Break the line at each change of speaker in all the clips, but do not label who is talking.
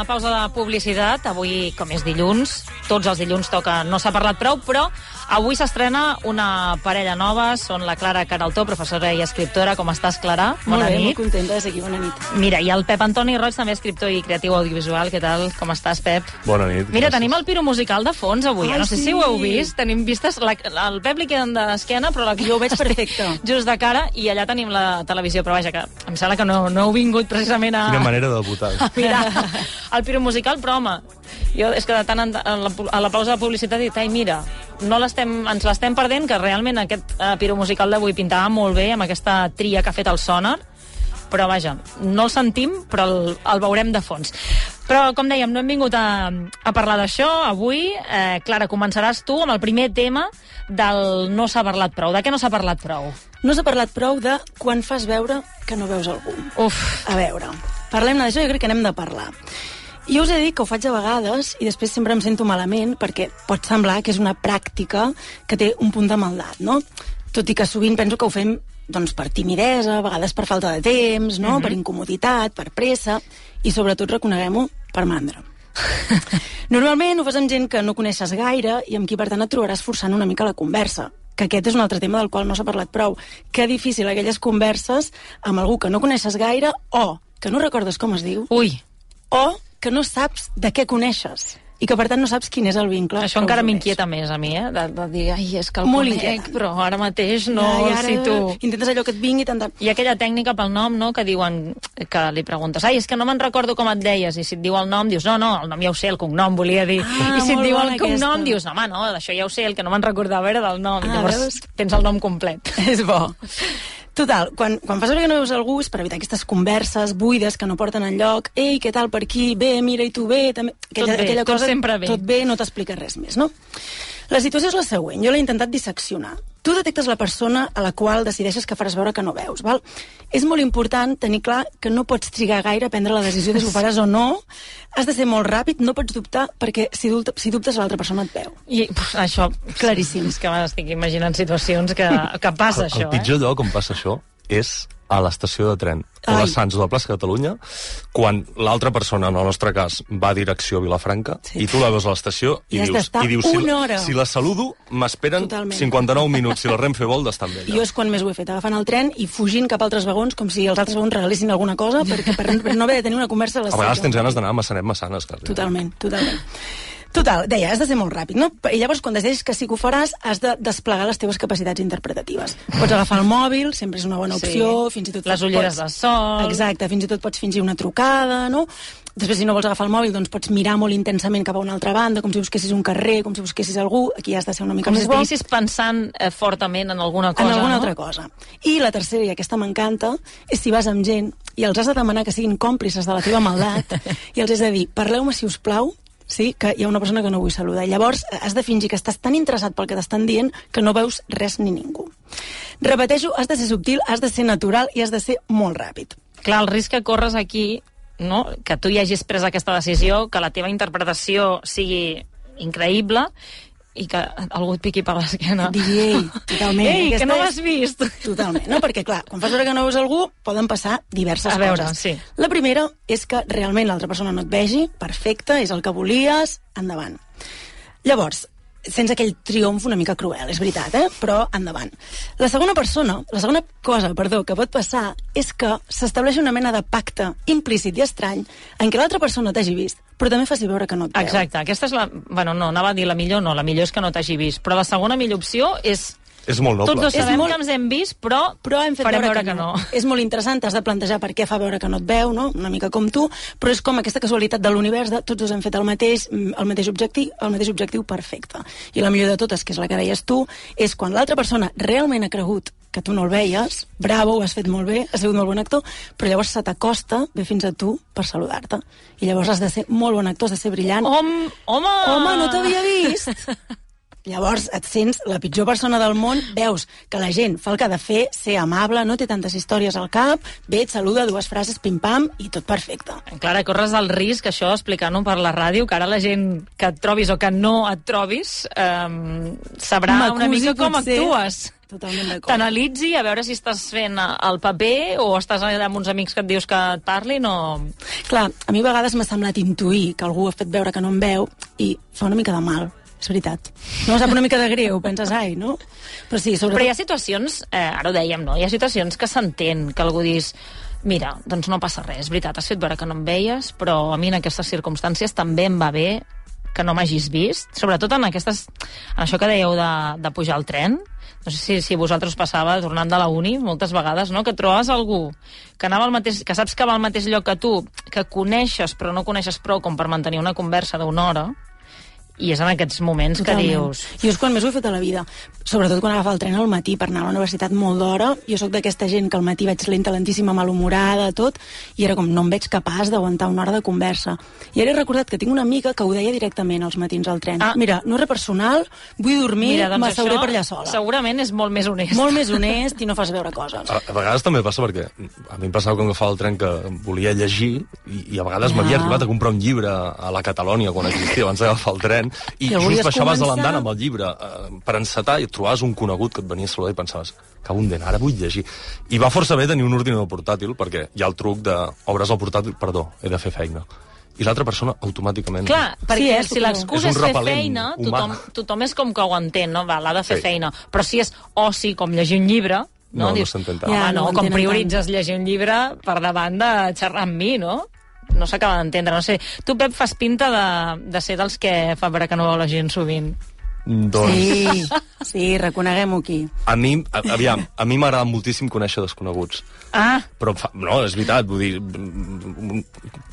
D'anar a la pausa de publicitat. Avui, com és dilluns, tots els dilluns toca No s'ha parlat prou, però avui s'estrena una parella nova. Són la Clara Caraltó, professora i escriptora. Com estàs, Clara?
Bona molt bé, nit. molt contenta de ser aquí. Bona nit.
Mira, i el Pep Antoni Roig, també escriptor i creatiu audiovisual. Què tal? Com estàs, Pep?
Bona nit.
Mira,
gràcies.
tenim el piro musical de fons avui.
Ai,
no sé
sí.
si ho heu vist. Tenim vistes... La, el Pep li queden d'esquena, però la
Jo ho veig perfecte.
Just de cara, i allà tenim la televisió. Però vaja, que em sembla que no, no heu vingut precisament a...
Quina manera de votar.
a mirar el piro musical, però home, jo és que de tant en a la, a la pausa de publicitat he dit, ai, mira, no l'estem, ens l'estem perdent, que realment aquest uh, piro musical d'avui pintava molt bé amb aquesta tria que ha fet el Sonar, però vaja, no el sentim, però el, el veurem de fons. Però, com dèiem, no hem vingut a, a parlar d'això. Avui, eh, Clara, començaràs tu amb el primer tema del no s'ha parlat prou. De què no s'ha parlat prou?
No s'ha parlat prou de quan fas veure que no veus algú.
Uf,
A veure, parlem-ne d'això, jo crec que n'hem de parlar. Jo us he dit que ho faig a vegades i després sempre em sento malament perquè pot semblar que és una pràctica que té un punt de maldat, no? Tot i que sovint penso que ho fem doncs, per timidesa, a vegades per falta de temps, no? per incomoditat, per pressa i sobretot, reconeguem-ho, per mandra. Normalment ho fas amb gent que no coneixes gaire i amb qui, per tant, et trobaràs forçant una mica la conversa que aquest és un altre tema del qual no s'ha parlat prou. Que difícil aquelles converses amb algú que no coneixes gaire o que no recordes com es diu
ui,
o que no saps de què coneixes i que, per tant, no saps quin és el vincle.
Això encara m'inquieta més a mi, eh? De, de dir, ai, és que el
Molt
conec,
inquietant.
però ara mateix no
Ja, i
el
ara
situ.
Intentes allò que et vingui tant de...
Ha aquella tècnica pel nom, no?, que diuen, que li preguntes, ai, és que no me'n recordo com et deies, i si et diu el nom, dius, no, no, el nom ja ho sé, el cognom, volia dir.
Ah,
I si et diu el cognom,
aquesta.
dius, no, home, no, això ja ho sé, el que no me'n recordava era del nom.
Ah,
I llavors
veus?
tens el nom complet.
És bo. Total, quan, quan fas veure que no veus algú és per evitar aquestes converses buides que no porten enlloc. Ei, què tal per aquí? Bé, mira, i tu bé? També...
Tot bé, tot sempre bé.
Tot bé, no t'explica res més, no? La situació és la següent. Jo l'he intentat disseccionar. Tu detectes la persona a la qual decideixes que faràs veure que no veus, val? És molt important tenir clar que no pots trigar gaire a prendre la decisió de si ho faràs o no. Has de ser molt ràpid, no pots dubtar, perquè si, dubta, si dubtes l'altra persona et veu.
I puf, això...
Claríssim.
És que m'estic imaginant situacions que, que passa,
el,
això,
el pitjor lloc on passa això és a l'estació de tren o a Sants o a la plaça Catalunya quan l'altra persona, en el nostre cas, va a direcció a Vilafranca
Sí.
i tu la veus a l'estació i,
I
dius, i dius si,
hora.
si la saludo m'esperen
Totalment.
59 minuts, si la Renfe vol d'estar amb ella.
Jo és quan més ho he fet, agafant el tren i fugint cap a altres vagons, com si els altres vagons regalessin alguna cosa, perquè per, per no haver de tenir una conversa a
A
l'estació.
vegades tens ganes d'anar a Massanet Massanes. Quasi.
Totalment, totalment. Total, deia, has de ser molt ràpid, no? I llavors, quan decideixes que sí que ho faràs, has de desplegar les teves capacitats interpretatives. Pots agafar el mòbil, sempre és una bona
Sí.
opció, fins i tot...
Les ulleres de sol.
Exacte, fins i tot pots fingir una trucada, no? Després, si no vols agafar el mòbil, doncs pots mirar molt intensament cap a una altra banda, com si busquessis un carrer, com si busquessis algú. Aquí has de ser una mica
Com si
més bo.
estiguessis pensant eh, fortament en alguna cosa,
en alguna
no?
altra cosa. I la tercera, i aquesta m'encanta, és si vas amb gent i els has de demanar que siguin còmplices de la teva maldat i els has de dir, parleu-me, si us plau, sí, que hi ha una persona que no vull saludar. Llavors has de fingir que estàs tan interessat pel que t'estan dient que no veus res ni ningú. Repeteixo, has de ser subtil, has de ser natural i has de ser molt ràpid.
Clar, el risc que corres aquí, no? que tu hi hagis pres aquesta decisió, que la teva interpretació sigui increïble i que algú et piqui per l'esquena.
Digui, ei, totalment.
Ei, que no l'has vist.
Totalment, no? Perquè, clar, quan fas veure que no veus algú, poden passar diverses
A veure,
coses.
sí.
La primera és que realment l'altra persona no et vegi, perfecte, és el que volies, endavant. Llavors, sents aquell triomf una mica cruel, és veritat, eh? però endavant. La segona persona, la segona cosa, perdó, que pot passar és que s'estableix una mena de pacte implícit i estrany en què l'altra persona t'hagi vist, però també faci veure que no et veu.
Exacte, aquesta és la... Bueno, no, anava a dir la millor, no, la millor és que no t'hagi vist, però la segona millor opció és...
És molt noble.
Tots dos
És
sabem
molt-
que ens hem vist, però,
però hem fet
farem
veure, que, no. És molt interessant, t'has de plantejar per què fa veure que no et veu, no? una mica com tu, però és com aquesta casualitat de l'univers de tots dos hem fet el mateix, mm, el mateix objectiu, el mateix objectiu perfecte. I la millor de totes, que és la que deies tu, és quan l'altra persona realment ha cregut que tu no el veies, bravo, ho has fet molt bé, has sigut molt bon actor, però llavors se t'acosta, ve fins a tu per saludar-te. I llavors has de ser molt bon actor, has de ser brillant.
Hom, home!
Home, no t'havia vist! Llavors et sents la pitjor persona del món, veus que la gent fa el que ha de fer, ser amable, no té tantes històries al cap, ve, et saluda, dues frases, pim-pam, i tot perfecte.
Clara, corres el risc, això, explicant-ho per la ràdio, que ara la gent que et trobis o que no et trobis eh, sabrà una mica com
potser.
actues.
Totalment d'acord.
T'analitzi a veure si estàs fent el paper o estàs amb uns amics que et dius que et parlin o...
Clar, a mi a vegades m'ha semblat intuir que algú ha fet veure que no em veu i fa una mica de mal, és veritat. No sap una mica de greu, penses, ai, no? Però sí, sobretot...
Però hi ha situacions, eh, ara ho dèiem, no? Hi ha situacions que s'entén, que algú dis mira, doncs no passa res, és veritat, has fet veure que no em veies, però a mi en aquestes circumstàncies també em va bé que no m'hagis vist, sobretot en aquestes en això que dèieu de, de pujar al tren no sé si, si vosaltres passava tornant de la uni moltes vegades, no? que trobes algú que, anava al mateix, que saps que va al mateix lloc que tu, que coneixes però no coneixes prou com per mantenir una conversa d'una hora i és en aquests moments
Totalment.
que dius
Jo és quan més ho he fet a la vida. Sobretot quan agafava el tren al matí per anar a la universitat molt d'hora. Jo sóc d'aquesta gent que al matí vaig lenta, lentíssima, malhumorada, tot, i era com, no em veig capaç d'aguantar una hora de conversa. I ara he recordat que tinc una amiga que ho deia directament als matins al tren.
Ah.
Mira, no és res personal, vull dormir,
Mira, doncs
m'asseuré per allà sola.
segurament és molt més honest
Molt més honest i no fas veure coses.
A, a vegades també passa perquè a mi em passava quan agafava el tren que volia llegir i, i a vegades
Ja.
m'havia arribat a comprar un llibre a la Catalònia quan existia abans d'agafar el tren i
I el
just baixaves de
començar?
l'andana amb el llibre eh, per encetar i trobaves un conegut que et venia a saludar i pensaves que un den, ara vull llegir. I va força bé tenir un ordinador portàtil perquè hi ha el truc de obres el portàtil, perdó, he de fer feina. I l'altra persona automàticament...
Clar, perquè
Sí, eh,
si l'excusa
És
és, fer feina,
humà.
tothom, tothom és com que ho entén, no? Val, ha de fer
Sí.
feina. Però si és oci, com llegir un llibre, no?
No, no s'entén tant.
Ja,
no,
no
com prioritzes llegir un llibre per davant de xerrar amb mi, no? No s'acaba d'entendre, no sé. Tu, Pep, fas pinta de, de ser dels que fa veure que no veu la gent sovint.
Doncs...
Sí, sí, reconeguem-ho aquí.
A mi, a, aviam, a mi m'agrada moltíssim conèixer desconeguts.
Ah,
Però, fa, no, és veritat, vull dir,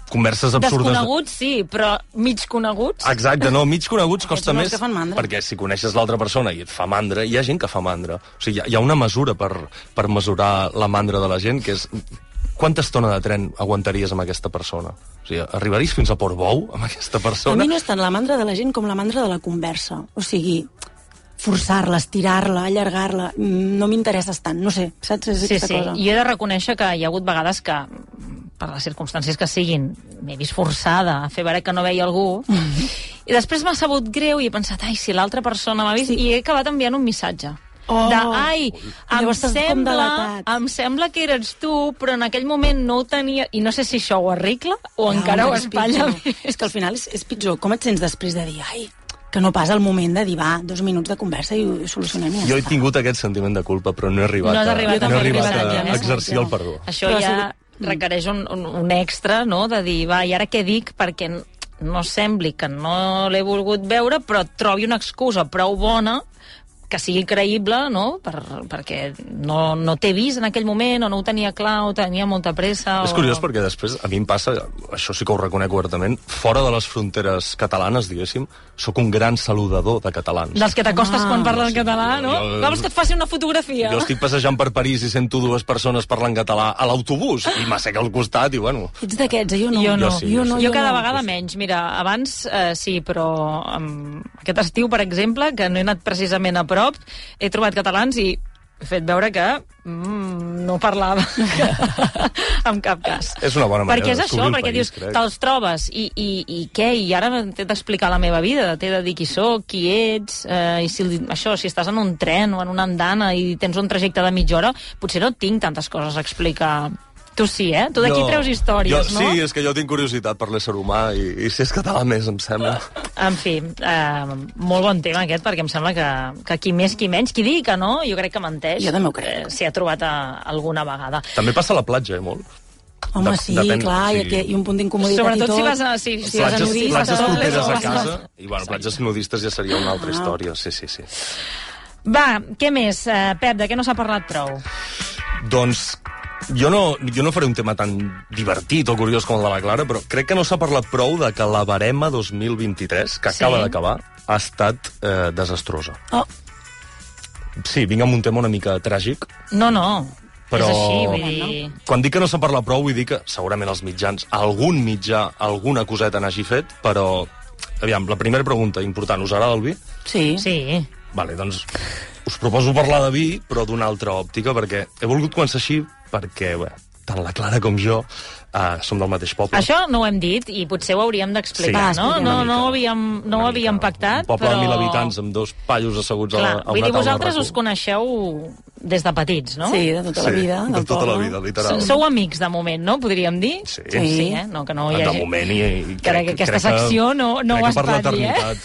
converses absurdes...
desconeguts sí, però mig coneguts?
Exacte, no, mig coneguts costa més
que fan mandra.
perquè si coneixes l'altra persona i et fa mandra, hi ha gent que fa mandra. O sigui, hi ha, hi ha una mesura per, per mesurar la mandra de la gent, que és quanta estona de tren aguantaries amb aquesta persona? O sigui, arribaries fins a Portbou amb aquesta
A
persona?
mi no és tant la mandra de la gent com la mandra de la conversa. O sigui, forçar-la, estirar-la, allargar-la, mm, no m'interesses tant, no sé, saps? És
Sí, sí.
cosa.
I he de reconèixer que hi ha hagut vegades que, per les circumstàncies que siguin, m'he vist forçada a fer veure que no veia algú, i després m'ha sabut greu i he pensat, ai, si l'altra persona m'ha vist,
Sí.
i he acabat enviant un missatge.
Oh.
de, ai, em sembla, em sembla que eres tu, però en aquell moment no ho tenia... I no sé si això ho arregla o encara ho espatlla.
És que al final és, és pitjor. Com et sents després de dir, ai, que no pas el moment de dir, va, dos minuts de conversa i ho solucionem i ja
Jo he
està.
tingut aquest sentiment de culpa, però no he arribat,
No arribat
a,
a
no he
fer
arribat a
no?
exercir el perdó.
Això
Però
ja
sigut-
requereix un, un, un extra, no?, de dir, va, i ara què dic perquè no sembli que no l'he volgut veure, però trobi una excusa prou bona que sigui creïble, no?, per, perquè no, no t'he vist en aquell moment, o no ho tenia clar, o tenia molta pressa...
És
o...
curiós perquè després a mi em passa, això sí que ho reconec obertament, fora de les fronteres catalanes, diguéssim, sóc un gran saludador de catalans.
Dels que t'acostes
Ah,
quan parles
sí,
català, no?
jo-
Vols que et faci una fotografia?
Jo estic passejant per París i sento dues persones parlant català a l'autobús i m'assec al costat i bueno...
Ets d'aquests, eh? jo no.
Jo no.
Jo sí,
jo
jo
no,
jo cada
no.
vegada menys. Mira, abans eh, sí, però um, aquest estiu, per exemple, que no he anat precisament a prop, he trobat catalans i he fet veure que mm, no parlava en cap cas.
És una bona manera
Perquè és això, perquè
país,
dius,
crec.
te'ls trobes i, i, i què? I ara t'he d'explicar la meva vida, t'he de dir qui sóc, qui ets, eh, i si, això, si estàs en un tren o en una andana i tens un trajecte de mitja hora, potser no tinc tantes coses a explicar. Tu sí, eh? Tu d'aquí treus històries,
jo,
no?
Sí, és que jo tinc curiositat per l'ésser humà i, i si és català més, em sembla.
En fi, eh, molt bon tema aquest, perquè em sembla que, que qui més, qui menys, qui digui que no, jo crec que menteix.
Jo també ho crec.
Eh, S'hi ha trobat a, alguna vegada.
També passa a la platja, eh, molt.
Home,
De-
sí,
depèn,
clar,
sí.
i, aquí, i un punt d'incomoditat i
Sobretot
tot.
si vas a, si, si vas a
platges,
nudistes.
platges properes a casa i bueno, platges nudistes ja seria una altra història, sí, sí, sí.
Va, què més, eh, Pep, de què no s'ha parlat prou?
Doncs jo no, jo no faré un tema tan divertit o curiós com el de la Clara, però crec que no s'ha parlat prou de que la barema 2023, que
Sí.
acaba d'acabar, ha estat eh, desastrosa.
Oh,
sí, vinc amb un tema una mica tràgic,
No, no.
Però-
És així, vull dir...
Quan dic que no se'n parla prou, vull dir que segurament els mitjans, algun mitjà, alguna coseta n'hagi fet, però... Aviam, la primera pregunta important, us agrada el vi?
Sí.
Sí.
Vale, doncs us proposo parlar de vi, però d'una altra òptica, perquè he volgut començar així perquè, bé, tant la Clara com jo uh, som del mateix poble.
Això no ho hem dit i potser ho hauríem d'explicar,
Sí,
no?
expliquem
No, no, ho havíem, no ho havíem
mica.
pactat,
Un poble
però...
de mil habitants amb dos pallos asseguts
Clar,
a, a
vull
una
dir,
taula
vosaltres
de
us coneixeu des de petits, no?
Sí, de tota la vida.
de tota la
poble.
vida, literal.
Sou amics de moment, no? Podríem dir?
Sí.
Sí.
Sí, eh? No, que no hi
de
hagi...
moment i, i
Crec que aquesta secció no- no
crec
ho espatlli, eh?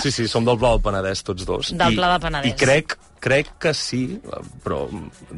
Sí, sí, som del Pla del Penedès tots dos.
Del
I,
Pla del Penedès.
I crec, crec que sí, però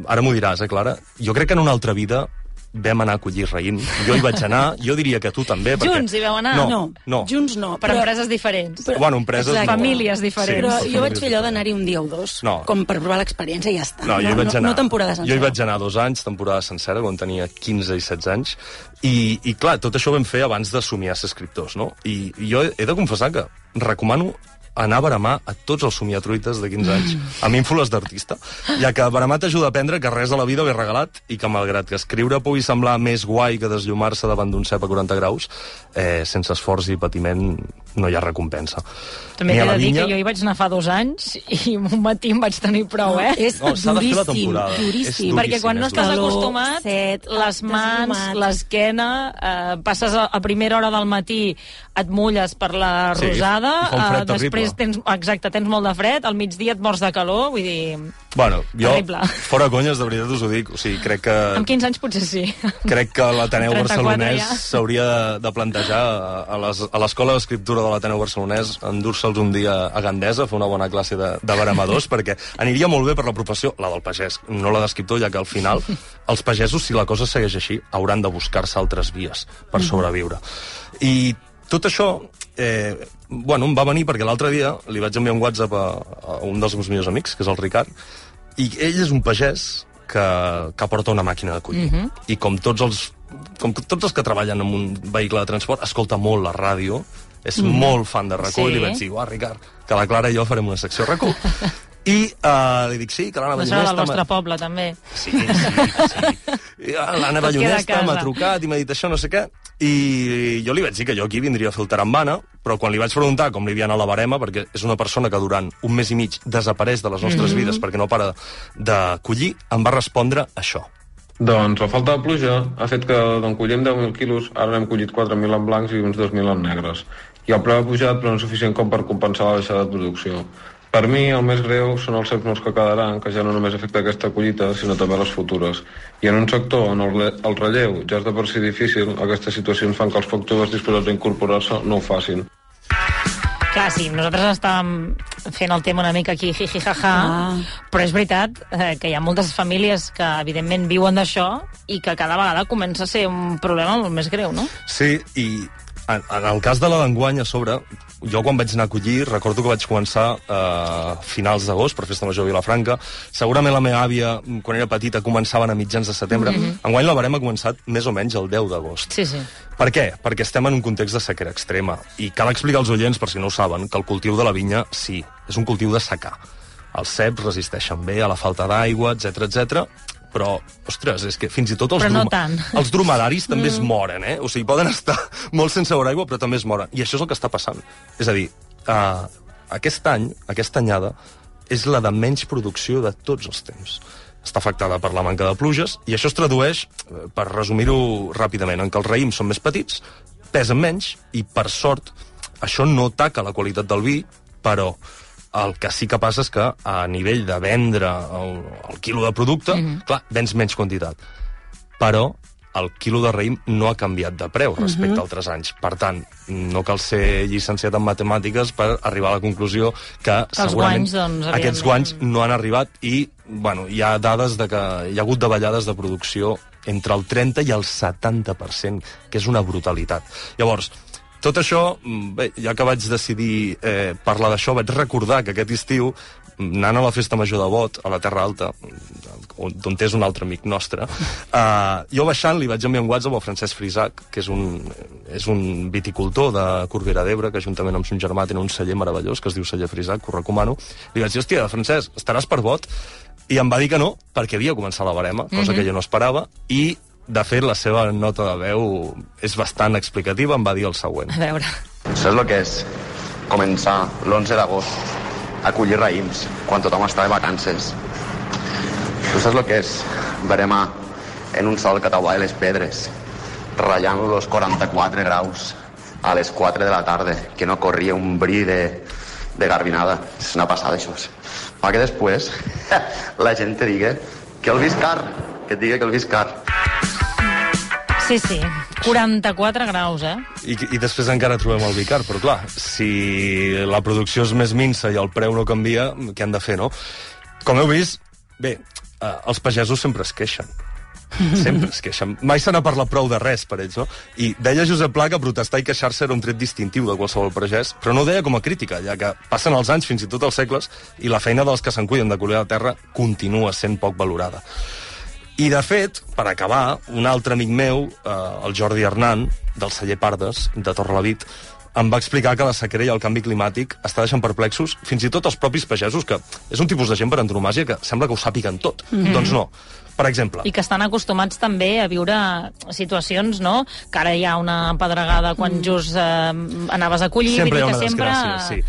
ara m'ho diràs, eh, Clara? Jo crec que en una altra vida vam anar a collir raïm. Jo hi vaig anar, jo diria que tu també. Perquè...
Junts hi vau anar?
No,
No,
no.
junts no.
Per empreses diferents.
però-
Bueno, empreses...
Exacte.
no.
Famílies diferents.
Però
per
jo vaig fer allò d'anar-hi un dia o dos,
No.
com per provar l'experiència i ja està.
No, jo hi vaig
no,
anar.
no temporada sencera.
Jo hi vaig anar dos anys, temporada sencera, quan tenia 15 i 16 anys, i, i clar, tot això ho vam fer abans de somiar ser escriptors, no? I, i jo he, he de confessar que recomano anar a Baramar a tots els somiatruites de 15 anys, amb ínfoles d'artista, ja que Baramar t'ajuda a aprendre que res a la vida ve regalat i que malgrat que escriure pugui semblar més guai que desllumar-se davant d'un cep a 40 graus, eh, sense esforç i patiment no hi ha recompensa.
També t'he de dir
vinya-
que jo hi vaig anar fa dos anys i un matí em vaig tenir prou, eh?
És
No, de fer la
duríssim,
temporada. És
duríssim.
duríssim,
Perquè quan no
és
estàs
Calor,
acostumat,
set,
les mans, l'esquena, eh, passes a, a primera hora del matí, et mulles per la
Sí,
rosada, eh, després tens, exacte, tens molt de fred, al migdia et mors de calor, vull dir...
Bueno, jo,
Terrible.
fora conyes, de veritat us ho dic, o sigui, crec que...
Amb 15 anys potser sí.
Crec que l'Ateneu
34
barcelonès
ja.
s'hauria de, de plantejar a- a les- a l'escola d'escriptura de l'Ateneu barcelonès endur-se'ls un dia a Gandesa fer una bona classe de, de baramadors, perquè aniria molt bé per la professió, la del pagès, no la d'escriptor, ja que al final els pagesos, si la cosa segueix així, hauran de buscar-se altres vies per sobreviure. I tot això, eh, bueno, em va venir perquè l'altre dia li vaig enviar un WhatsApp a, a un dels meus millors amics, que és el Ricard, i ell és un pagès que, que porta una màquina de collir.
Mhm.
I com tots els com tots els que treballen en un vehicle de transport, escolta molt la ràdio, és molt fan de RAC1,
Sí.
i li vaig dir, uah, Ricard, que la Clara i jo farem una secció a RAC1. I uh, li dic, sí, que l'Anna
No serà del
Ballonesta...
vostre poble, també.
Sí, sí, sí. I, ah, L'Anna Ballonesta m'ha trucat i m'ha dit això, no sé què. I jo li vaig dir que jo aquí vindria a fer el tarambana, però quan li vaig preguntar com li havia anat la barema, perquè és una persona que durant un mes i mig desapareix de les nostres
Mhm.
vides perquè no para de collir, em va respondre això.
Doncs la falta de pluja ha fet que d'on collem 10.000 quilos, ara n'hem collit 4.000 en blancs i uns 2.000 en negres. I el preu ha pujat però no és suficient com per compensar la baixada de producció. Per mi, el més greu són els morts que quedaran, que ja no només afecta aquesta collita, sinó també les futures. I en un sector on el, le- el relleu ja és de per si difícil, aquestes situacions fan que els foc joves disposats a incorporar-se no ho facin.
Clar, sí, nosaltres estàvem fent el tema una mica aquí, jiji, jaja,
Ah.
però és veritat eh, que hi ha moltes famílies que, evidentment, viuen d'això i que cada vegada comença a ser un problema molt més greu, no?
Sí, i en, en el cas de la d'enguany, a sobre, jo quan vaig anar a collir, recordo que vaig començar a finals d'agost, per Festa Major a Vilafranca. Segurament la meva àvia, quan era petita, començaven a mitjans de setembre. Mm -hmm. Enguany la barem ha començat més o menys el 10 d'agost.
Sí, sí.
Per què? Perquè estem en un context de sequera extrema. I cal explicar als oients, per si no ho saben, que el cultiu de la vinya, sí, és un cultiu de secà. Els ceps resisteixen bé a la falta d'aigua, etc etc. però, ostres, és que fins i tot els,
Però no tant.
els dromedaris també es moren, eh? O sigui, poden estar molt sense veure aigua, però també es moren. I això és el que està passant. És a dir, uh, aquest any, aquesta anyada, és la de menys producció de tots els temps. Està afectada per la manca de pluges, i això es tradueix, eh, per resumir-ho ràpidament, en que els raïms són més petits, pesen menys, i per sort, això no taca la qualitat del vi, però el que sí que passa és que a nivell de vendre el, el quilo de producte, mm -hmm. clar, vens menys quantitat. Però el quilo de raïm no ha canviat de preu respecte a altres anys. Per tant, no cal ser llicenciat en matemàtiques per arribar a la conclusió que, segurament
guanys, doncs,
aquests
evidentment.
guanys no han arribat i bueno, hi ha dades de que hi ha hagut davallades de producció entre el 30 i el 70%, que és una brutalitat. Llavors, tot això, mm, bé, ja que vaig decidir eh, parlar d'això, vaig recordar que aquest estiu anant a la festa major de Bot, a la Terra Alta, on, on és un altre amic nostre, uh, jo baixant li vaig enviar un WhatsApp al Francesc Frisac, que és un, és un viticultor de Corbera d'Ebre, que juntament amb son germà tenen un celler meravellós, que es diu celler Frisac, que ho recomano. Li vaig dir, hòstia, Francesc, estaràs per Bot? I em va dir que no, perquè havia començat la barema, cosa mm -hmm. que jo no esperava, i de fet, la seva nota de veu és bastant explicativa, em va dir el següent.
A veure.
Saps el que és començar l'11 d'agost a collir raïms quan tothom està de vacances? Tu saps el que és veremar en un sol que t'aguai les pedres, ratllant los 44 graus a les 4 de la tarda, que no corria un bri de, de garbinada. És una passada, això. Fa que després la gent te digui que el vist car, que et digui que el vist car.
Sí, sí. 44 graus, eh?
I, I després encara trobem el Vicar, però clar, si la producció és més minsa i el preu no canvia, què han de fer, no? Com heu vist, bé, eh, els pagesos sempre es queixen. Sempre es queixen. Mai se n'ha parlat prou de res per ells, no? I deia Josep Pla que protestar i queixar-se era un tret distintiu de qualsevol pagès, però no ho deia com a crítica, ja que passen els anys, fins i tot els segles, i la feina dels que se'n cuiden de cuidar la terra continua sent poc valorada. I, de fet, per acabar, un altre amic meu, eh, el Jordi Hernan, del celler Pardes, de Torrelavit, em va explicar que la sequera i el canvi climàtic està deixant perplexos fins i tot els propis pagesos, que és un tipus de gent per antonomàsia que sembla que ho sàpiguen tot. Mm -hmm. Doncs no. Per exemple...
I que estan acostumats també a viure situacions, no?, que ara hi ha una pedregada quan mm. just eh, anaves a collir,
sempre hi ha
dir que
una
sempre...
desgràcia, sí.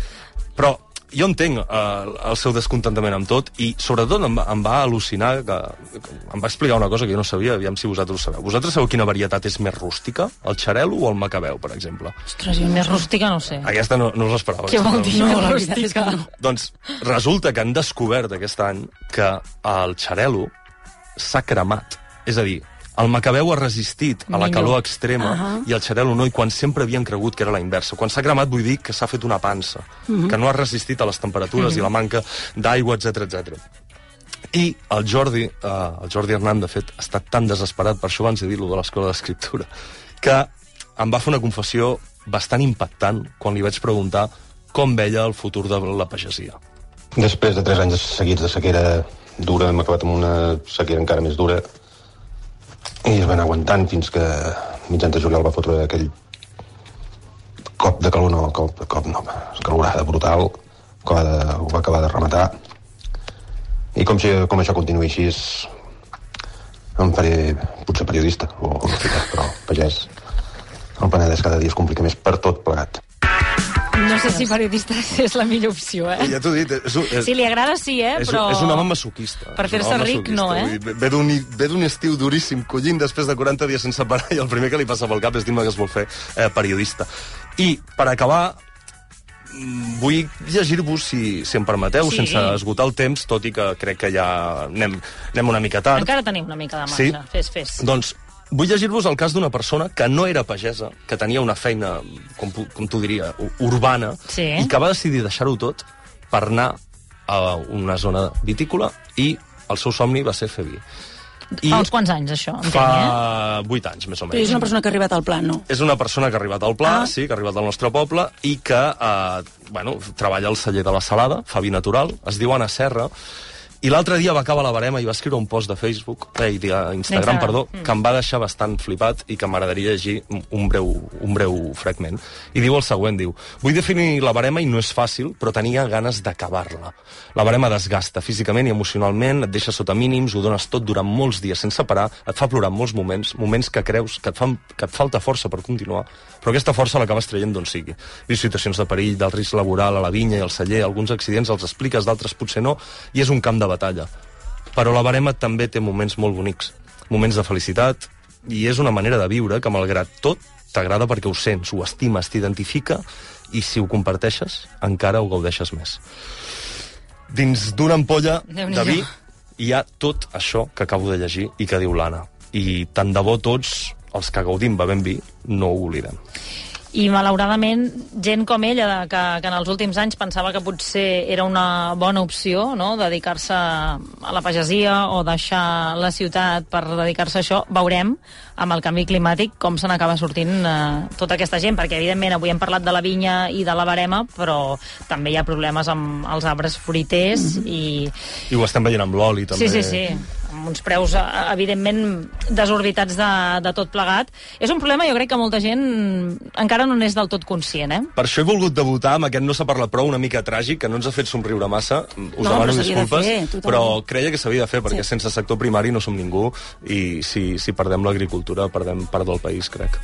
Però jo entenc eh, el seu descontentament amb tot i sobretot em, va- em va al·lucinar que, que em va explicar una cosa que jo no sabia aviam si vosaltres ho sabeu. Vosaltres sabeu quina varietat és més rústica? El xarel·lo o el macabeu, per exemple?
Ostres, jo més rústica no sé.
Aquesta no, no us l'esperava.
Què vol dir
No,
més
la veritat és que
rústica?
no.
Doncs resulta que han descobert aquest any que el xarel·lo s'ha cremat. És a dir, el macabeu ha resistit a la calor extrema
Ahà.
i el xarel·lo no, i quan sempre havien cregut que era la inversa. Quan s'ha cremat vull dir que s'ha fet una pansa, que no ha resistit a les temperatures i la manca d'aigua, etc etc. I el Jordi, eh, el Jordi Hernán, de fet, ha estat tan desesperat, per això abans he dit lo de l'escola d'escriptura, que em va fer una confessió bastant impactant quan li vaig preguntar com veia el futur de la pagesia.
Després de tres anys seguits de sequera dura, hem acabat amb una sequera encara més dura i es van aguantant fins que mitjans de juliol va fotre aquell cop de calor, no, cop, cop no, calorada brutal, que va, de, ho va acabar de rematar. I com, si, com això continuï així, em faré potser periodista, o no sé però pagès. El Penedès cada dia es complica més per tot plegat.
No sé si periodista és la millor opció, eh?
Ja t'ho he dit, és, és,
Si li agrada, sí, eh?
és,
Però...
és un home masoquista.
Per fer-se ric, no, eh?
Dir, Ve d'un ve d'un estiu duríssim, collint després de 40 dies sense parar, i el primer que li passa pel cap és dir-me que es vol fer eh, periodista. I, per acabar, mm, vull llegir-vos, si, si em permeteu,
Sí.
sense esgotar el temps, tot i que crec que ja anem, anem una mica tard.
Encara tenim una mica de marge.
Sí.
Fes, fes.
Doncs vull llegir-vos el cas d'una persona que no era pagesa, que tenia una feina, com, com tu diria, urbana,
Sí.
i que va decidir deixar-ho tot per anar a una zona vitícola i el seu somni va ser fer vi.
Fa uns quants anys, això, entenc,
Fa
eh?
8 anys, més o
Però és
menys.
una persona que ha arribat al pla, no?
És una persona que ha arribat al Pla,
Ah.
sí, que ha arribat al nostre poble, i que, eh, bueno, treballa al celler de la Salada, fa vi natural, es diu Anna Serra, i l'altre dia va acabar la barema i va escriure un post de Facebook, eh, de Instagram, perdó,
mm.
que em va deixar bastant flipat i que m'agradaria llegir un- breu, un breu fragment. I diu el següent, diu, vull definir la barema i no és fàcil, però tenia ganes d'acabar-la. La barema desgasta físicament i emocionalment, et deixa sota mínims, ho dones tot durant molts dies sense parar, et fa plorar molts moments, moments que creus que et, fan, que et falta força per continuar, però aquesta força l'acabes traient d'on sigui. Vius situacions de perill, del risc laboral a la vinya i al celler, alguns accidents els expliques, d'altres potser no, i és un camp de batalla. Però la barema també té moments molt bonics, moments de felicitat, i és una manera de viure que, malgrat tot, t'agrada perquè ho sents, ho estimes, t'identifica, i si ho comparteixes, encara ho gaudeixes més. Dins d'una ampolla de vi hi ha tot això que acabo de llegir i que diu l'Anna. I tant de bo tots els que gaudim bevent vi no ho oblidem.
I malauradament gent com ella que, que en els últims anys pensava que potser era una bona opció no? dedicar-se a la pagesia o deixar la ciutat per dedicar-se a això, veurem amb el canvi climàtic com se n'acaba sortint eh, tota aquesta gent, perquè evidentment avui hem parlat de la vinya i de la barema, però també hi ha problemes amb els arbres fruiters i,
I ho estem veient amb l'oli, també.
Sí, sí, sí. Amb uns preus, eh, evidentment, desorbitats de, de tot plegat. És un problema, jo crec que molta gent encara no n'és del tot conscient, eh?
Per això he volgut debutar amb aquest No s'ha parlat prou, una mica tràgic, que no ens ha fet somriure massa. Us
No,
demano
s'havia de
disculpes,
fer,
però creia que s'havia de fer, perquè sense sector primari no som ningú, i si, si perdem l'agricultura, perdem part del país, crec.